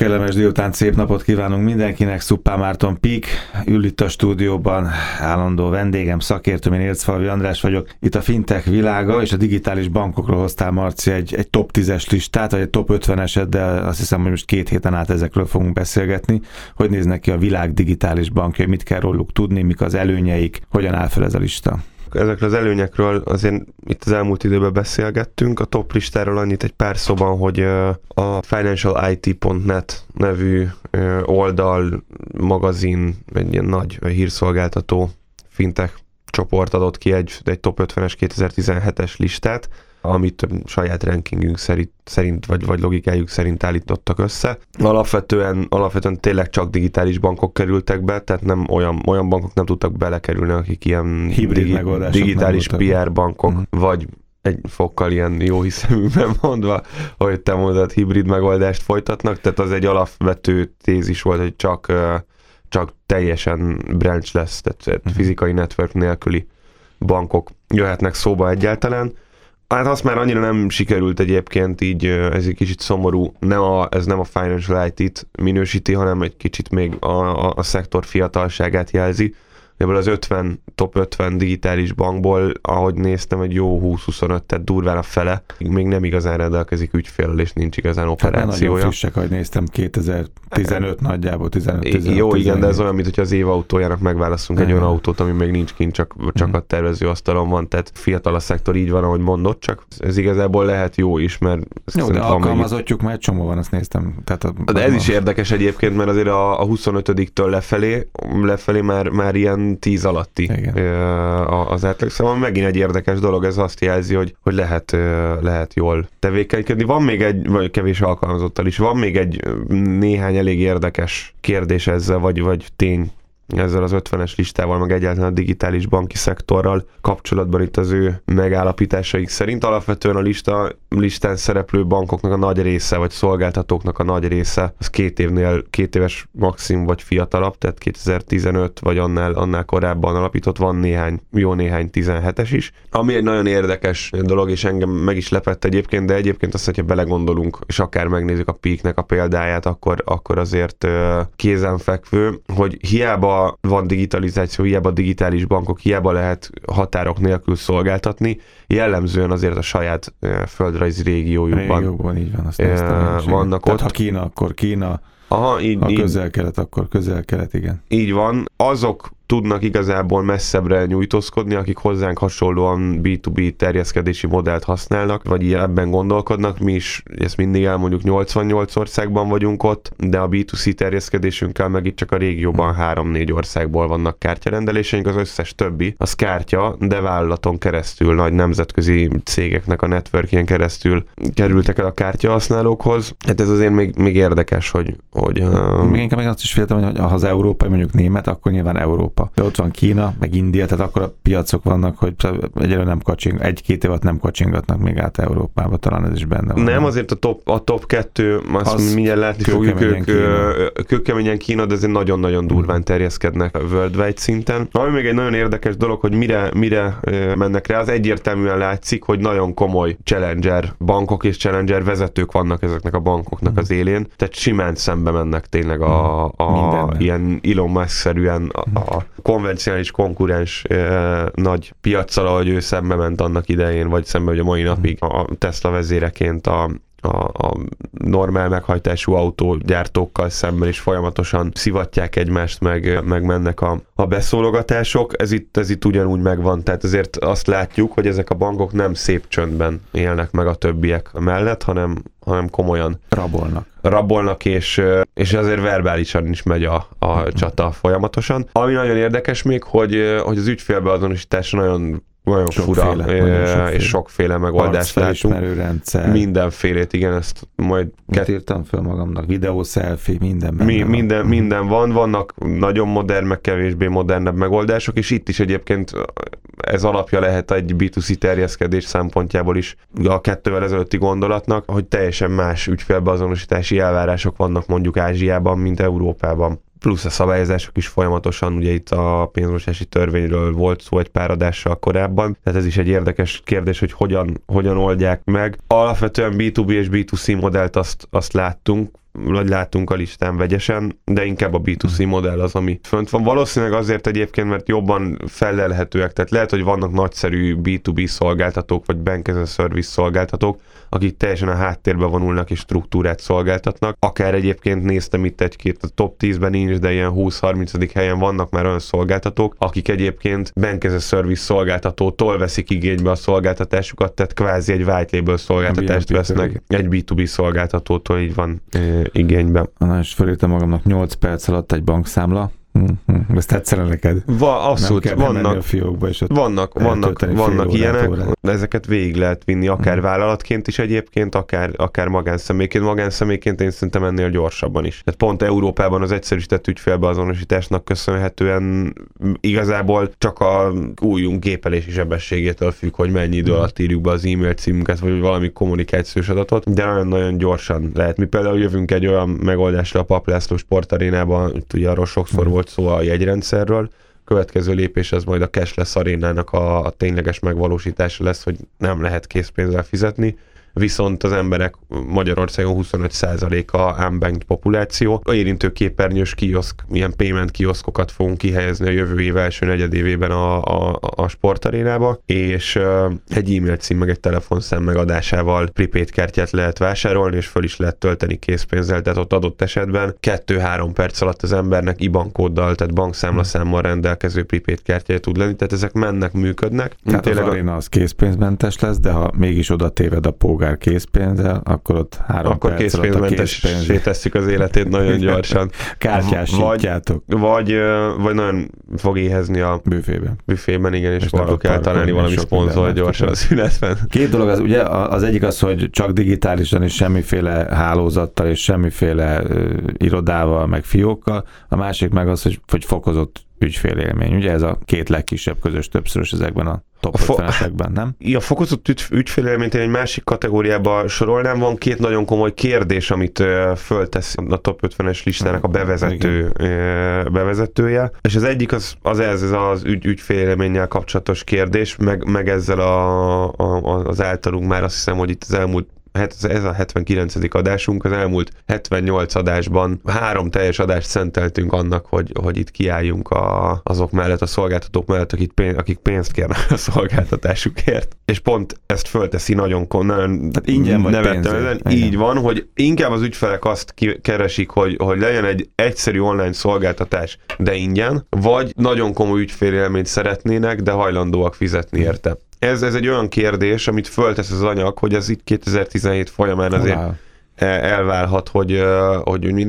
Kellemes délután, szép napot kívánunk mindenkinek. Szuppá Márton Pík, ül itt a stúdióban, állandó vendégem, szakértőm, én Ércfalvi András vagyok. Itt a fintech világa és a digitális bankokról hoztál, Marci, egy, egy top 10-es listát, vagy egy top 50-eset, de azt hiszem, hogy most két héten át ezekről fogunk beszélgetni. Hogy néznek ki a világ digitális bankjai, mit kell róluk tudni, mik az előnyeik, hogyan áll fel ez a lista? Ezekről az előnyekről azért itt az elmúlt időben beszélgettünk. A top listáról annyit egy pár szóban, hogy a financialit.net nevű oldal, magazin, egy ilyen nagy hírszolgáltató fintech csoport adott ki egy, egy top 50-es 2017-es listát, amit saját rankingünk szerint, szerint vagy, vagy logikájuk szerint állítottak össze. Alapvetően, alapvetően tényleg csak digitális bankok kerültek be, tehát nem olyan, olyan bankok nem tudtak belekerülni, akik ilyen Hibrid digi, digitális PR bankok, uh-huh. vagy egy fokkal ilyen jó hiszeműben mondva, hogy te mondod, hibrid megoldást folytatnak, tehát az egy alapvető tézis volt, hogy csak, csak teljesen branch lesz, tehát uh-huh. fizikai network nélküli bankok jöhetnek szóba egyáltalán. Hát azt már annyira nem sikerült egyébként, így ez egy kicsit szomorú. Nem a, ez nem a Financial IT-t minősíti, hanem egy kicsit még a, a, a szektor fiatalságát jelzi ebből az 50, top 50 digitális bankból, ahogy néztem, egy jó 20-25, tehát durván a fele, még nem igazán rendelkezik ügyféllel, és nincs igazán operációja. Hát nagyon frissek, ahogy néztem, 2015 nagyjából, 15 15 Jó, 15. igen, de ez olyan, mint az év autójának megválasztunk egy olyan autót, ami még nincs kint, csak, csak hmm. a tervező asztalon van, tehát fiatal a szektor, így van, ahogy mondott, csak ez igazából lehet jó is, mert... Jó, de alkalmazottjuk egy csomó van, azt néztem. Tehát a, de ez is érdekes egyébként, mert azért a, a 25-től lefelé, lefelé már, már ilyen 10 alatti Igen. az átlag. Szóval megint egy érdekes dolog, ez azt jelzi, hogy, hogy lehet, lehet jól tevékenykedni. Van még egy, vagy kevés alkalmazottal is, van még egy néhány elég érdekes kérdés ezzel, vagy, vagy tény ezzel az 50-es listával, meg egyáltalán a digitális banki szektorral kapcsolatban itt az ő megállapításaik szerint. Alapvetően a lista, listán szereplő bankoknak a nagy része, vagy szolgáltatóknak a nagy része, az két évnél, két éves maximum vagy fiatalabb, tehát 2015 vagy annál, annál korábban alapított, van néhány, jó néhány 17-es is. Ami egy nagyon érdekes dolog, és engem meg is lepett egyébként, de egyébként azt, hogyha belegondolunk, és akár megnézzük a Peaknek a példáját, akkor, akkor azért kézenfekvő, hogy hiába van digitalizáció, hiába digitális bankok, hiába lehet határok nélkül szolgáltatni, jellemzően azért a saját földrajzi régiójukban. Régióban így van, azt néztem, vannak Tehát ott. ha Kína, akkor Kína, Aha, így, ha közel-kelet, akkor közel-kelet, igen. Így van. Azok tudnak igazából messzebbre nyújtózkodni, akik hozzánk hasonlóan B2B terjeszkedési modellt használnak, vagy ebben gondolkodnak. Mi is ezt mindig elmondjuk 88 országban vagyunk ott, de a B2C terjeszkedésünkkel meg itt csak a régióban 3-4 országból vannak kártyarendeléseink, az összes többi az kártya, de vállalaton keresztül, nagy nemzetközi cégeknek a networkjén keresztül kerültek el a kártyahasználókhoz. Hát ez azért még, még érdekes, hogy... hogy még inkább meg azt is féltem, hogy ha az európai mondjuk német, akkor nyilván Európa Európa. De ott van Kína, meg India, tehát akkor a piacok vannak, hogy egyre nem kacsing, egy-két évet nem kacsingatnak még át Európába, talán ez is benne van. Nem, azért a top, a top kettő, azt az mindjárt látni fogjuk, ők kőkeményen Kína, de azért nagyon-nagyon durván terjeszkednek worldwide szinten. Ami még egy nagyon érdekes dolog, hogy mire, mire mennek rá, az egyértelműen látszik, hogy nagyon komoly challenger bankok és challenger vezetők vannak ezeknek a bankoknak az élén, tehát simán szembe mennek tényleg a, a, a ilyen Elon Musk-szerűen a, a konvencionális konkurens nagy piaccal, ahogy ő szembe ment annak idején, vagy szembe, hogy a mai napig a Tesla vezéreként a a, a normál meghajtású autógyártókkal szemben is folyamatosan szivatják egymást, meg, meg mennek a, a beszólogatások. Ez itt, ez itt ugyanúgy megvan, tehát ezért azt látjuk, hogy ezek a bankok nem szép csöndben élnek meg a többiek mellett, hanem, hanem komolyan rabolnak. Rabolnak, és, és azért verbálisan is megy a, a csata folyamatosan. Ami nagyon érdekes még, hogy, hogy az ügyfélbeazonosítás nagyon nagyon sokféle, fura, nagyon sokféle. és sokféle megoldást látunk. rendszer. Mindenfélét, igen, ezt majd... Mit írtam fel magamnak? Videó, selfie, minden Mi, minden, van. minden van, vannak nagyon modern, meg kevésbé modernebb megoldások, és itt is egyébként ez alapja lehet egy B2C terjeszkedés szempontjából is a kettővel ezelőtti gondolatnak, hogy teljesen más ügyfélbeazonosítási elvárások vannak mondjuk Ázsiában, mint Európában plusz a szabályozások is folyamatosan, ugye itt a pénzmosási törvényről volt szó egy pár adással korábban, tehát ez is egy érdekes kérdés, hogy hogyan, hogyan oldják meg. Alapvetően B2B és B2C modellt azt, azt láttunk, vagy látunk a listán vegyesen, de inkább a B2C modell az, ami fönt van. Valószínűleg azért egyébként, mert jobban felelhetőek, tehát lehet, hogy vannak nagyszerű B2B szolgáltatók, vagy bank as a service szolgáltatók, akik teljesen a háttérbe vonulnak és struktúrát szolgáltatnak. Akár egyébként néztem itt egy-két, a top 10-ben nincs, de ilyen 20-30. helyen vannak már olyan szolgáltatók, akik egyébként bank as a service szolgáltatótól veszik igénybe a szolgáltatásukat, tehát kvázi egy white label szolgáltatást vesznek egy B2B szolgáltatótól, így van igénybe. Na, és felírtam magamnak 8 perc alatt egy bankszámla, Mm-hmm. Ez tetszene neked? Va, abszolút, nem kell vannak, a fiókba, és ott vannak, vannak, vannak ilyenek, de ezeket végig lehet vinni, akár mm. vállalatként is egyébként, akár, akár magánszemélyként. Magánszemélyként én szerintem ennél gyorsabban is. Tehát pont Európában az egyszerűsített ügyfélbeazonosításnak köszönhetően igazából csak a újunk gépelési sebességétől függ, hogy mennyi idő alatt írjuk be az e-mail címünket, vagy valami kommunikációs adatot, de nagyon-nagyon gyorsan lehet. Mi például jövünk egy olyan megoldásra a Paplászló sportarénában, ugye arról sokszor mm. Volt szó a jegyrendszerről, következő lépés az majd a cashless arénának a, a tényleges megvalósítása lesz, hogy nem lehet készpénzzel fizetni, viszont az emberek Magyarországon 25%-a unbanked populáció. A érintő képernyős kioszk, milyen payment kioszkokat fogunk kihelyezni a jövő év első negyedévében a, a, a sportarénába, és egy e-mail cím meg egy telefonszám megadásával prepaid kártyát lehet vásárolni, és föl is lehet tölteni készpénzzel, tehát ott adott esetben 2-3 perc alatt az embernek IBAN kóddal, tehát bankszámlaszámmal rendelkező prepaid kártyája tud lenni, tehát ezek mennek, működnek. Tehát az aréna az készpénzmentes lesz, de ha mégis oda téved a pók polgár készpénzzel, akkor ott három akkor perc készpénzmentessé tesszük az életét nagyon gyorsan. Kártyásítjátok. Vagy, vagy, vagy nagyon fog éhezni a büfében. Büfében, igen, és, és kell találni valami szponzor gyorsan a szünetben. Két dolog az, ugye az egyik az, hogy csak digitálisan és semmiféle hálózattal és semmiféle uh, irodával, meg fiókkal, a másik meg az, hogy, hogy fokozott ügyfélélmény. Ugye ez a két legkisebb közös többszörös ezekben a top 50-esekben, nem? A fokozott ügy, ügyfélélményt én egy másik kategóriába sorolnám. Van két nagyon komoly kérdés, amit föltesz a top 50-es listának a bevezető, bevezetője. És az egyik az, az ez, ez az ügy, ügyfélélménnyel kapcsolatos kérdés, meg, meg ezzel a, a, az általunk már azt hiszem, hogy itt az elmúlt ez a 79. adásunk, az elmúlt 78 adásban három teljes adást szenteltünk annak, hogy, hogy itt kiálljunk a, azok mellett, a szolgáltatók mellett, akik, pénz, akik pénzt kérnek a szolgáltatásukért. És pont ezt fölteszi nagyon, nagyon Tehát ingyen vagy nevettem. Így van, hogy inkább az ügyfelek azt keresik, hogy, hogy legyen egy egyszerű online szolgáltatás, de ingyen, vagy nagyon komoly ügyfélélményt szeretnének, de hajlandóak fizetni érte ez, ez egy olyan kérdés, amit föltesz az anyag, hogy ez itt 2017 folyamán azért elválhat, hogy, hogy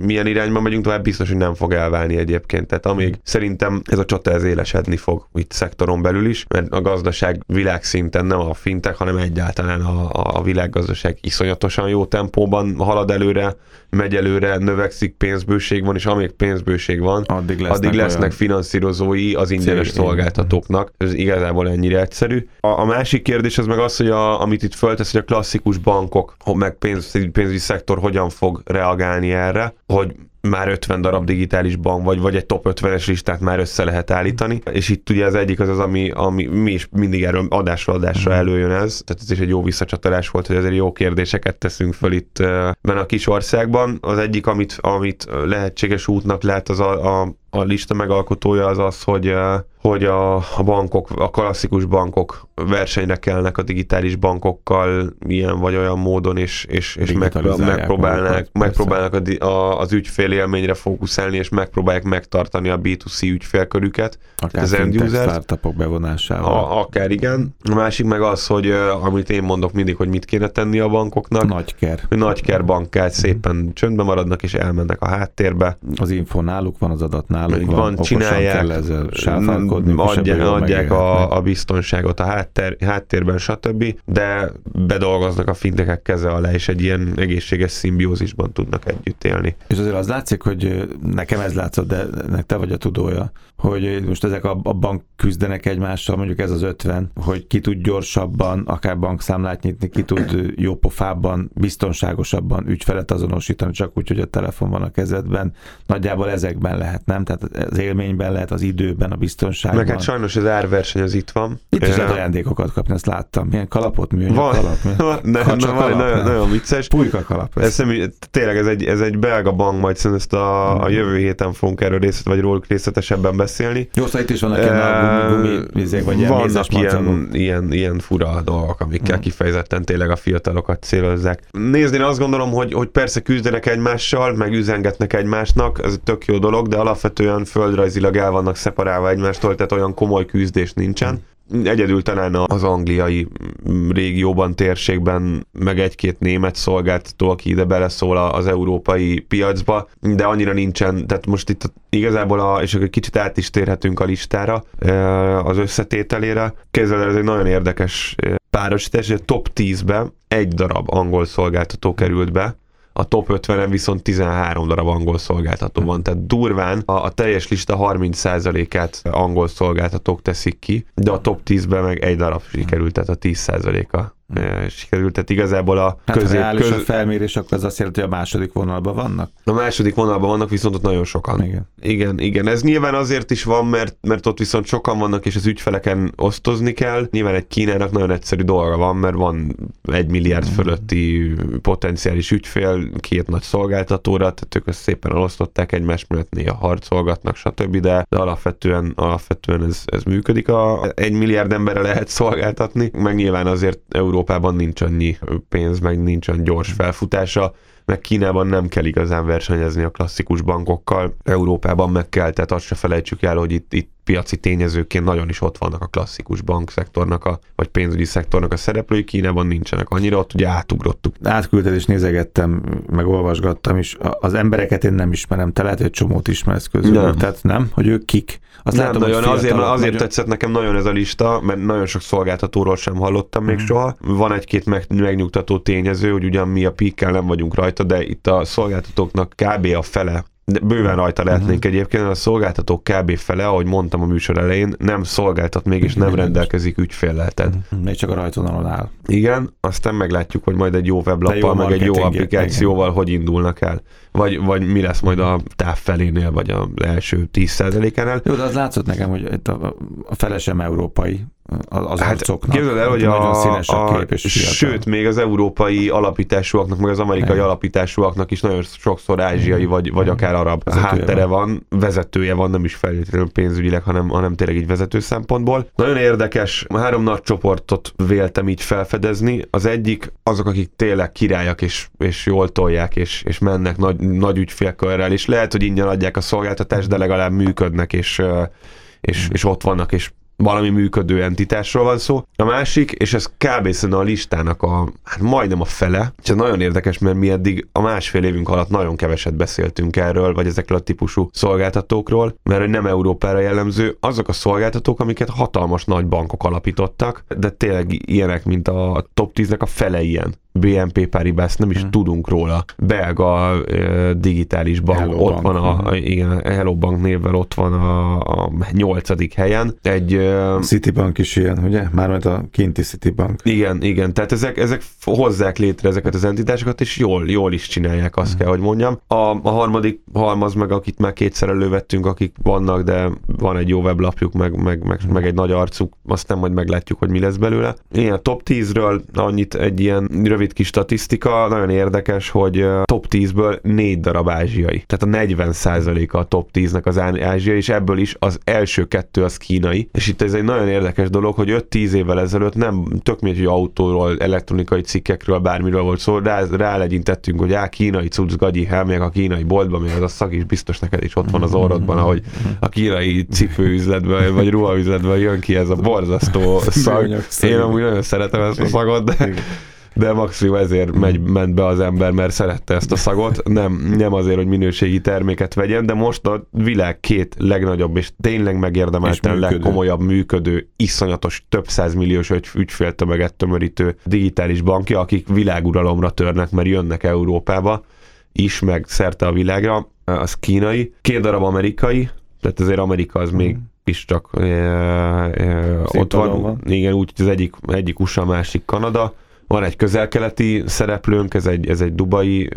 milyen irányba megyünk tovább, biztos, hogy nem fog elválni egyébként. Tehát amíg szerintem ez a csata ez élesedni fog itt szektoron belül is, mert a gazdaság világszinten nem a fintek, hanem egyáltalán a, a világgazdaság iszonyatosan jó tempóban halad előre, megy előre, növekszik, pénzbőség van, és amíg pénzbőség van, addig lesznek, addig lesznek finanszírozói az ingyenes szolgáltatóknak. Ez igazából ennyire egyszerű. A, a másik kérdés az meg az, hogy a, amit itt föltesz, hogy a klasszikus bankok, meg pénz, pénzügyi szektor hogyan fog reagálni erre, hogy már 50 darab digitális bank, vagy, vagy egy top 50-es listát már össze lehet állítani, és itt ugye az egyik az az, ami, ami mi is mindig erről adásra adásra mhm. előjön ez, tehát ez is egy jó visszacsatolás volt, hogy azért jó kérdéseket teszünk föl itt benne a kis országban. Az egyik, amit, amit lehetséges útnak lehet, az a, a a lista megalkotója az az, hogy, hogy a, bankok, a klasszikus bankok versenyre kelnek a digitális bankokkal ilyen vagy olyan módon, és, és, és megpróbálnak, megpróbálnak a, a, az ügyfél élményre fókuszálni, és megpróbálják megtartani a B2C ügyfélkörüket. Akár az end user startupok bevonásával. A, akár igen. A másik meg az, hogy amit én mondok mindig, hogy mit kéne tenni a bankoknak. Nagyker. Hogy nagyker bankát szépen mm. csöndbe maradnak, és elmennek a háttérbe. Az info náluk van, az adat náluk van. van csinálják, kell ezzel adják, adják a, a biztonságot a háttér, háttérben, stb. De bedolgoznak a fintekek keze alá, és egy ilyen egészséges szimbiózisban tudnak együtt élni. És azért az látszik, hogy nekem ez látszott, de nek te vagy a tudója, hogy most ezek a, a bank küzdenek egymással, mondjuk ez az 50, hogy ki tud gyorsabban, akár bankszámlát nyitni, ki tud jópofábban, biztonságosabban ügyfelet azonosítani, csak úgy, hogy a telefon van a kezedben. Nagyjából ezekben lehet, nem? Tehát az élményben lehet, az időben, a biztonságban. Meg hát sajnos az árverseny az itt van. Itt is lehet ajándékokat kapni, ezt láttam. Milyen kalapot, műanyag van, kalap. Milyen? Van, ne, kalap, nagyon, nagyon, vicces. Pulyka kalap. Ez. Ez, tényleg ez egy, ez egy belga bank, majd ezt a, a jövő héten fogunk erről részlet, vagy róluk részletesebben beszélni. Jó, szóval itt is vannak ilyen gumi, gumi vagy ilyen Vannak ilyen, ilyen, ilyen fura dolgok, amikkel hmm. kifejezetten tényleg a fiatalokat célozzák. Nézd, én azt gondolom, hogy, hogy persze küzdenek egymással, meg üzengetnek egymásnak, ez tök jó dolog, de alapvetően földrajzilag el vannak szeparálva egymástól, tehát olyan komoly küzdés nincsen. Egyedül talán az angliai régióban, térségben, meg egy-két német szolgáltató, aki ide beleszól az európai piacba, de annyira nincsen, tehát most itt igazából, a, és akkor kicsit át is térhetünk a listára, az összetételére. Kézzel ez egy nagyon érdekes párosítás, hogy a top 10-be egy darab angol szolgáltató került be, a top 50-en viszont 13 darab angol szolgáltató van, tehát durván a, a teljes lista 30%-át angol szolgáltatók teszik ki, de a top 10-ben meg egy darab sikerült, tehát a 10%-a sikerült, tehát igazából a hát közép... Ha köz... a felmérés, akkor ez azt jelenti, hogy a második vonalban vannak? A második vonalban vannak, viszont ott nagyon sokan. Igen. Igen, igen. Ez nyilván azért is van, mert, mert ott viszont sokan vannak, és az ügyfeleken osztozni kell. Nyilván egy Kínának nagyon egyszerű dolga van, mert van egy milliárd fölötti potenciális ügyfél, két nagy szolgáltatóra, tehát ők ezt szépen elosztották egymás mellett, néha harcolgatnak, stb., de, de alapvetően, alapvetően ez, ez működik. A, egy milliárd emberre lehet szolgáltatni, meg nyilván azért Euró Európában nincs annyi pénz, meg nincs annyi gyors felfutása, meg Kínában nem kell igazán versenyezni a klasszikus bankokkal, Európában meg kell, tehát azt se felejtsük el, hogy itt, itt piaci tényezőként nagyon is ott vannak a klasszikus bankszektornak, a, vagy pénzügyi szektornak a szereplői, Kínában nincsenek annyira, ott ugye átugrottuk. Átküldted és nézegettem, meg olvasgattam is. Az embereket én nem ismerem, te lehet, hogy csomót ismersz közül. Nem. Tehát nem, hogy ők kik. Azt nem látom, nagyon, azért, azért nagyon... tetszett nekem nagyon ez a lista, mert nagyon sok szolgáltatóról sem hallottam mm. még mhm. soha. Van egy-két meg, megnyugtató tényező, hogy ugyan mi a pikkel nem vagyunk rajta, de itt a szolgáltatóknak kb. a fele de bőven rajta lehetnénk uh-huh. egyébként, a szolgáltatók kb. fele, ahogy mondtam a műsor elején, nem szolgáltat még, és nem rendelkezik ügyféllel. Tehát... Uh-huh. Még csak a rajtvonalon áll. Igen, aztán meglátjuk, hogy majd egy jó weblappal, meg egy jó applikációval igen. hogy indulnak el. Vagy, vagy mi lesz majd a táv felénél, vagy az első 10%-ánál. Jó, de az látszott nekem, hogy itt a, a felesem európai az hát, arcoknak. Képzeld el, hogy a, a, kép és sőt, még az európai alapításúaknak, meg az amerikai Igen. alapításúaknak is nagyon sokszor ázsiai, vagy, vagy akár arab vezetője háttere van. van, vezetője van, nem is feltétlenül pénzügyileg, hanem, hanem tényleg így vezető szempontból. Nagyon érdekes, három nagy csoportot véltem így felfedezni. Az egyik azok, akik tényleg királyak, és, és jól tolják, és, és mennek nagy, nagy ügyfélkörrel, és lehet, hogy ingyen adják a szolgáltatást, de legalább működnek, és, és, és ott vannak, és valami működő entitásról van szó. A másik, és ez kb. a listának a, hát majdnem a fele, ez nagyon érdekes, mert mi eddig a másfél évünk alatt nagyon keveset beszéltünk erről, vagy ezekről a típusú szolgáltatókról, mert nem Európára jellemző, azok a szolgáltatók, amiket hatalmas nagy bankok alapítottak, de tényleg ilyenek, mint a top 10-nek a fele ilyen. BNP Paribas, nem is hmm. tudunk róla. Belga uh, digitális bank, Hello ott bank. van a, hmm. igen, Hello Bank névvel ott van a, a nyolcadik helyen. Egy uh, Citibank is ilyen, ugye? Mármint a kinti Citibank. Igen, igen, tehát ezek, ezek hozzák létre ezeket az entitásokat, és jól, jól is csinálják, azt hmm. kell, hogy mondjam. A, a harmadik halmaz meg, akit már kétszer elővettünk, akik vannak, de van egy jó weblapjuk, meg, meg, meg, hmm. meg egy nagy arcuk, aztán majd meglátjuk, hogy mi lesz belőle. Én a top 10-ről annyit egy ilyen rövid rövid kis statisztika, nagyon érdekes, hogy top 10-ből négy darab ázsiai. Tehát a 40% a top 10-nek az ázsiai, és ebből is az első kettő az kínai. És itt ez egy nagyon érdekes dolog, hogy 5-10 évvel ezelőtt nem tök mindegy, hogy autóról, elektronikai cikkekről, bármiről volt szó, rá, rá legyintettünk, hogy á, kínai cucc gagyi, még a kínai boltban, még az a szak is biztos neked is ott van az orrodban, ahogy a kínai cipőüzletben, vagy ruhaüzletben jön ki ez a borzasztó szag. Én amúgy nagyon szeretem ezt a szagot, de de maximum ezért megy, ment be az ember, mert szerette ezt a szagot, nem, nem azért, hogy minőségi terméket vegyen, de most a világ két legnagyobb és tényleg megérdemelten és legkomolyabb működő, iszonyatos, több százmilliós ügyféltömeget tömörítő digitális bankja, akik világuralomra törnek, mert jönnek Európába, is, meg szerte a világra, az kínai, két darab amerikai, tehát azért Amerika az még hmm. is csak e, e, ott van. van. Igen, úgy, az egyik, egyik USA, másik Kanada, van egy közelkeleti szereplőnk, ez egy, ez egy dubai,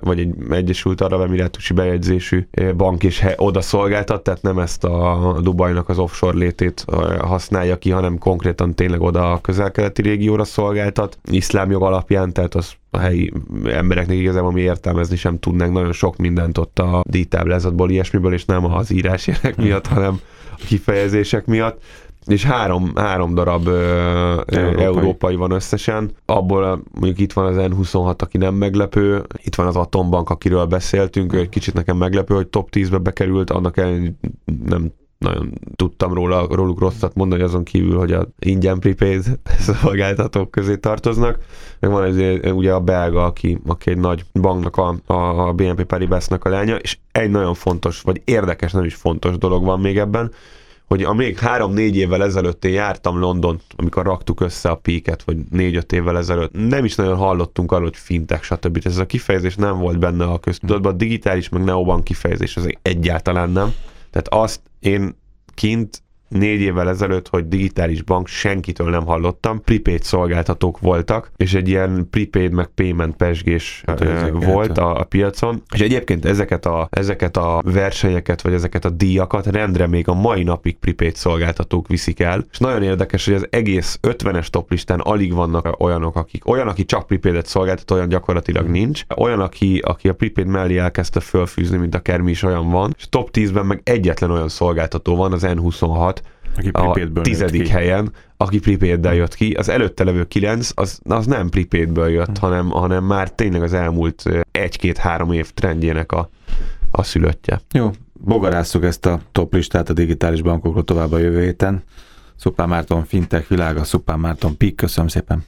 vagy egy Egyesült Arab Emirátusi bejegyzésű bank is oda szolgáltat, tehát nem ezt a Dubajnak az offshore létét használja ki, hanem konkrétan tényleg oda a közelkeleti régióra szolgáltat, iszlám jog alapján, tehát az a helyi embereknek igazából mi értelmezni sem tudnánk nagyon sok mindent ott a díjtáblázatból, ilyesmiből, és nem az írásjelek miatt, hanem a kifejezések miatt és három, három darab ö, európai. európai van összesen. Abból mondjuk itt van az N26, aki nem meglepő, itt van az Atombank, akiről beszéltünk, egy kicsit nekem meglepő, hogy top 10-be bekerült, annak ellen nem nagyon tudtam róla, róluk rosszat mondani, azon kívül, hogy a ingyen prepaid szolgáltatók közé tartoznak. Meg van ez ugye a belga, aki, aki egy nagy banknak, a, a BNP Paribasnak a lánya, és egy nagyon fontos, vagy érdekes, nem is fontos dolog van még ebben, hogy a még három-négy évvel ezelőtt én jártam London, amikor raktuk össze a píket, vagy négy-öt évvel ezelőtt, nem is nagyon hallottunk arról, hogy fintek, stb. Ez a kifejezés nem volt benne a köztudatban, a digitális, meg neoban kifejezés, az egyáltalán nem. Tehát azt én kint négy évvel ezelőtt, hogy digitális bank, senkitől nem hallottam, prepaid szolgáltatók voltak, és egy ilyen prepaid meg payment pesgés hát, volt a, a piacon, és egyébként ezeket a, ezeket a versenyeket, vagy ezeket a díjakat rendre még a mai napig prepaid szolgáltatók viszik el, és nagyon érdekes, hogy az egész 50-es toplistán alig vannak olyanok, akik, olyan, aki csak prepaidet szolgáltat, olyan gyakorlatilag nincs, olyan, aki, aki a prepaid mellé elkezdte fölfűzni, mint a Kermi is olyan van, és top 10-ben meg egyetlen olyan szolgáltató van, az N26, aki a tizedik helyen, aki prepaid jött ki. Az előtte levő kilenc, az, az nem prepaidből jött, hmm. hanem, hanem már tényleg az elmúlt egy-két-három év trendjének a, a szülöttje. Jó, bogarásszuk ezt a top listát a digitális bankokról tovább a jövő héten. Szupán Márton Fintech világa, Szupán Márton Pik, köszönöm szépen.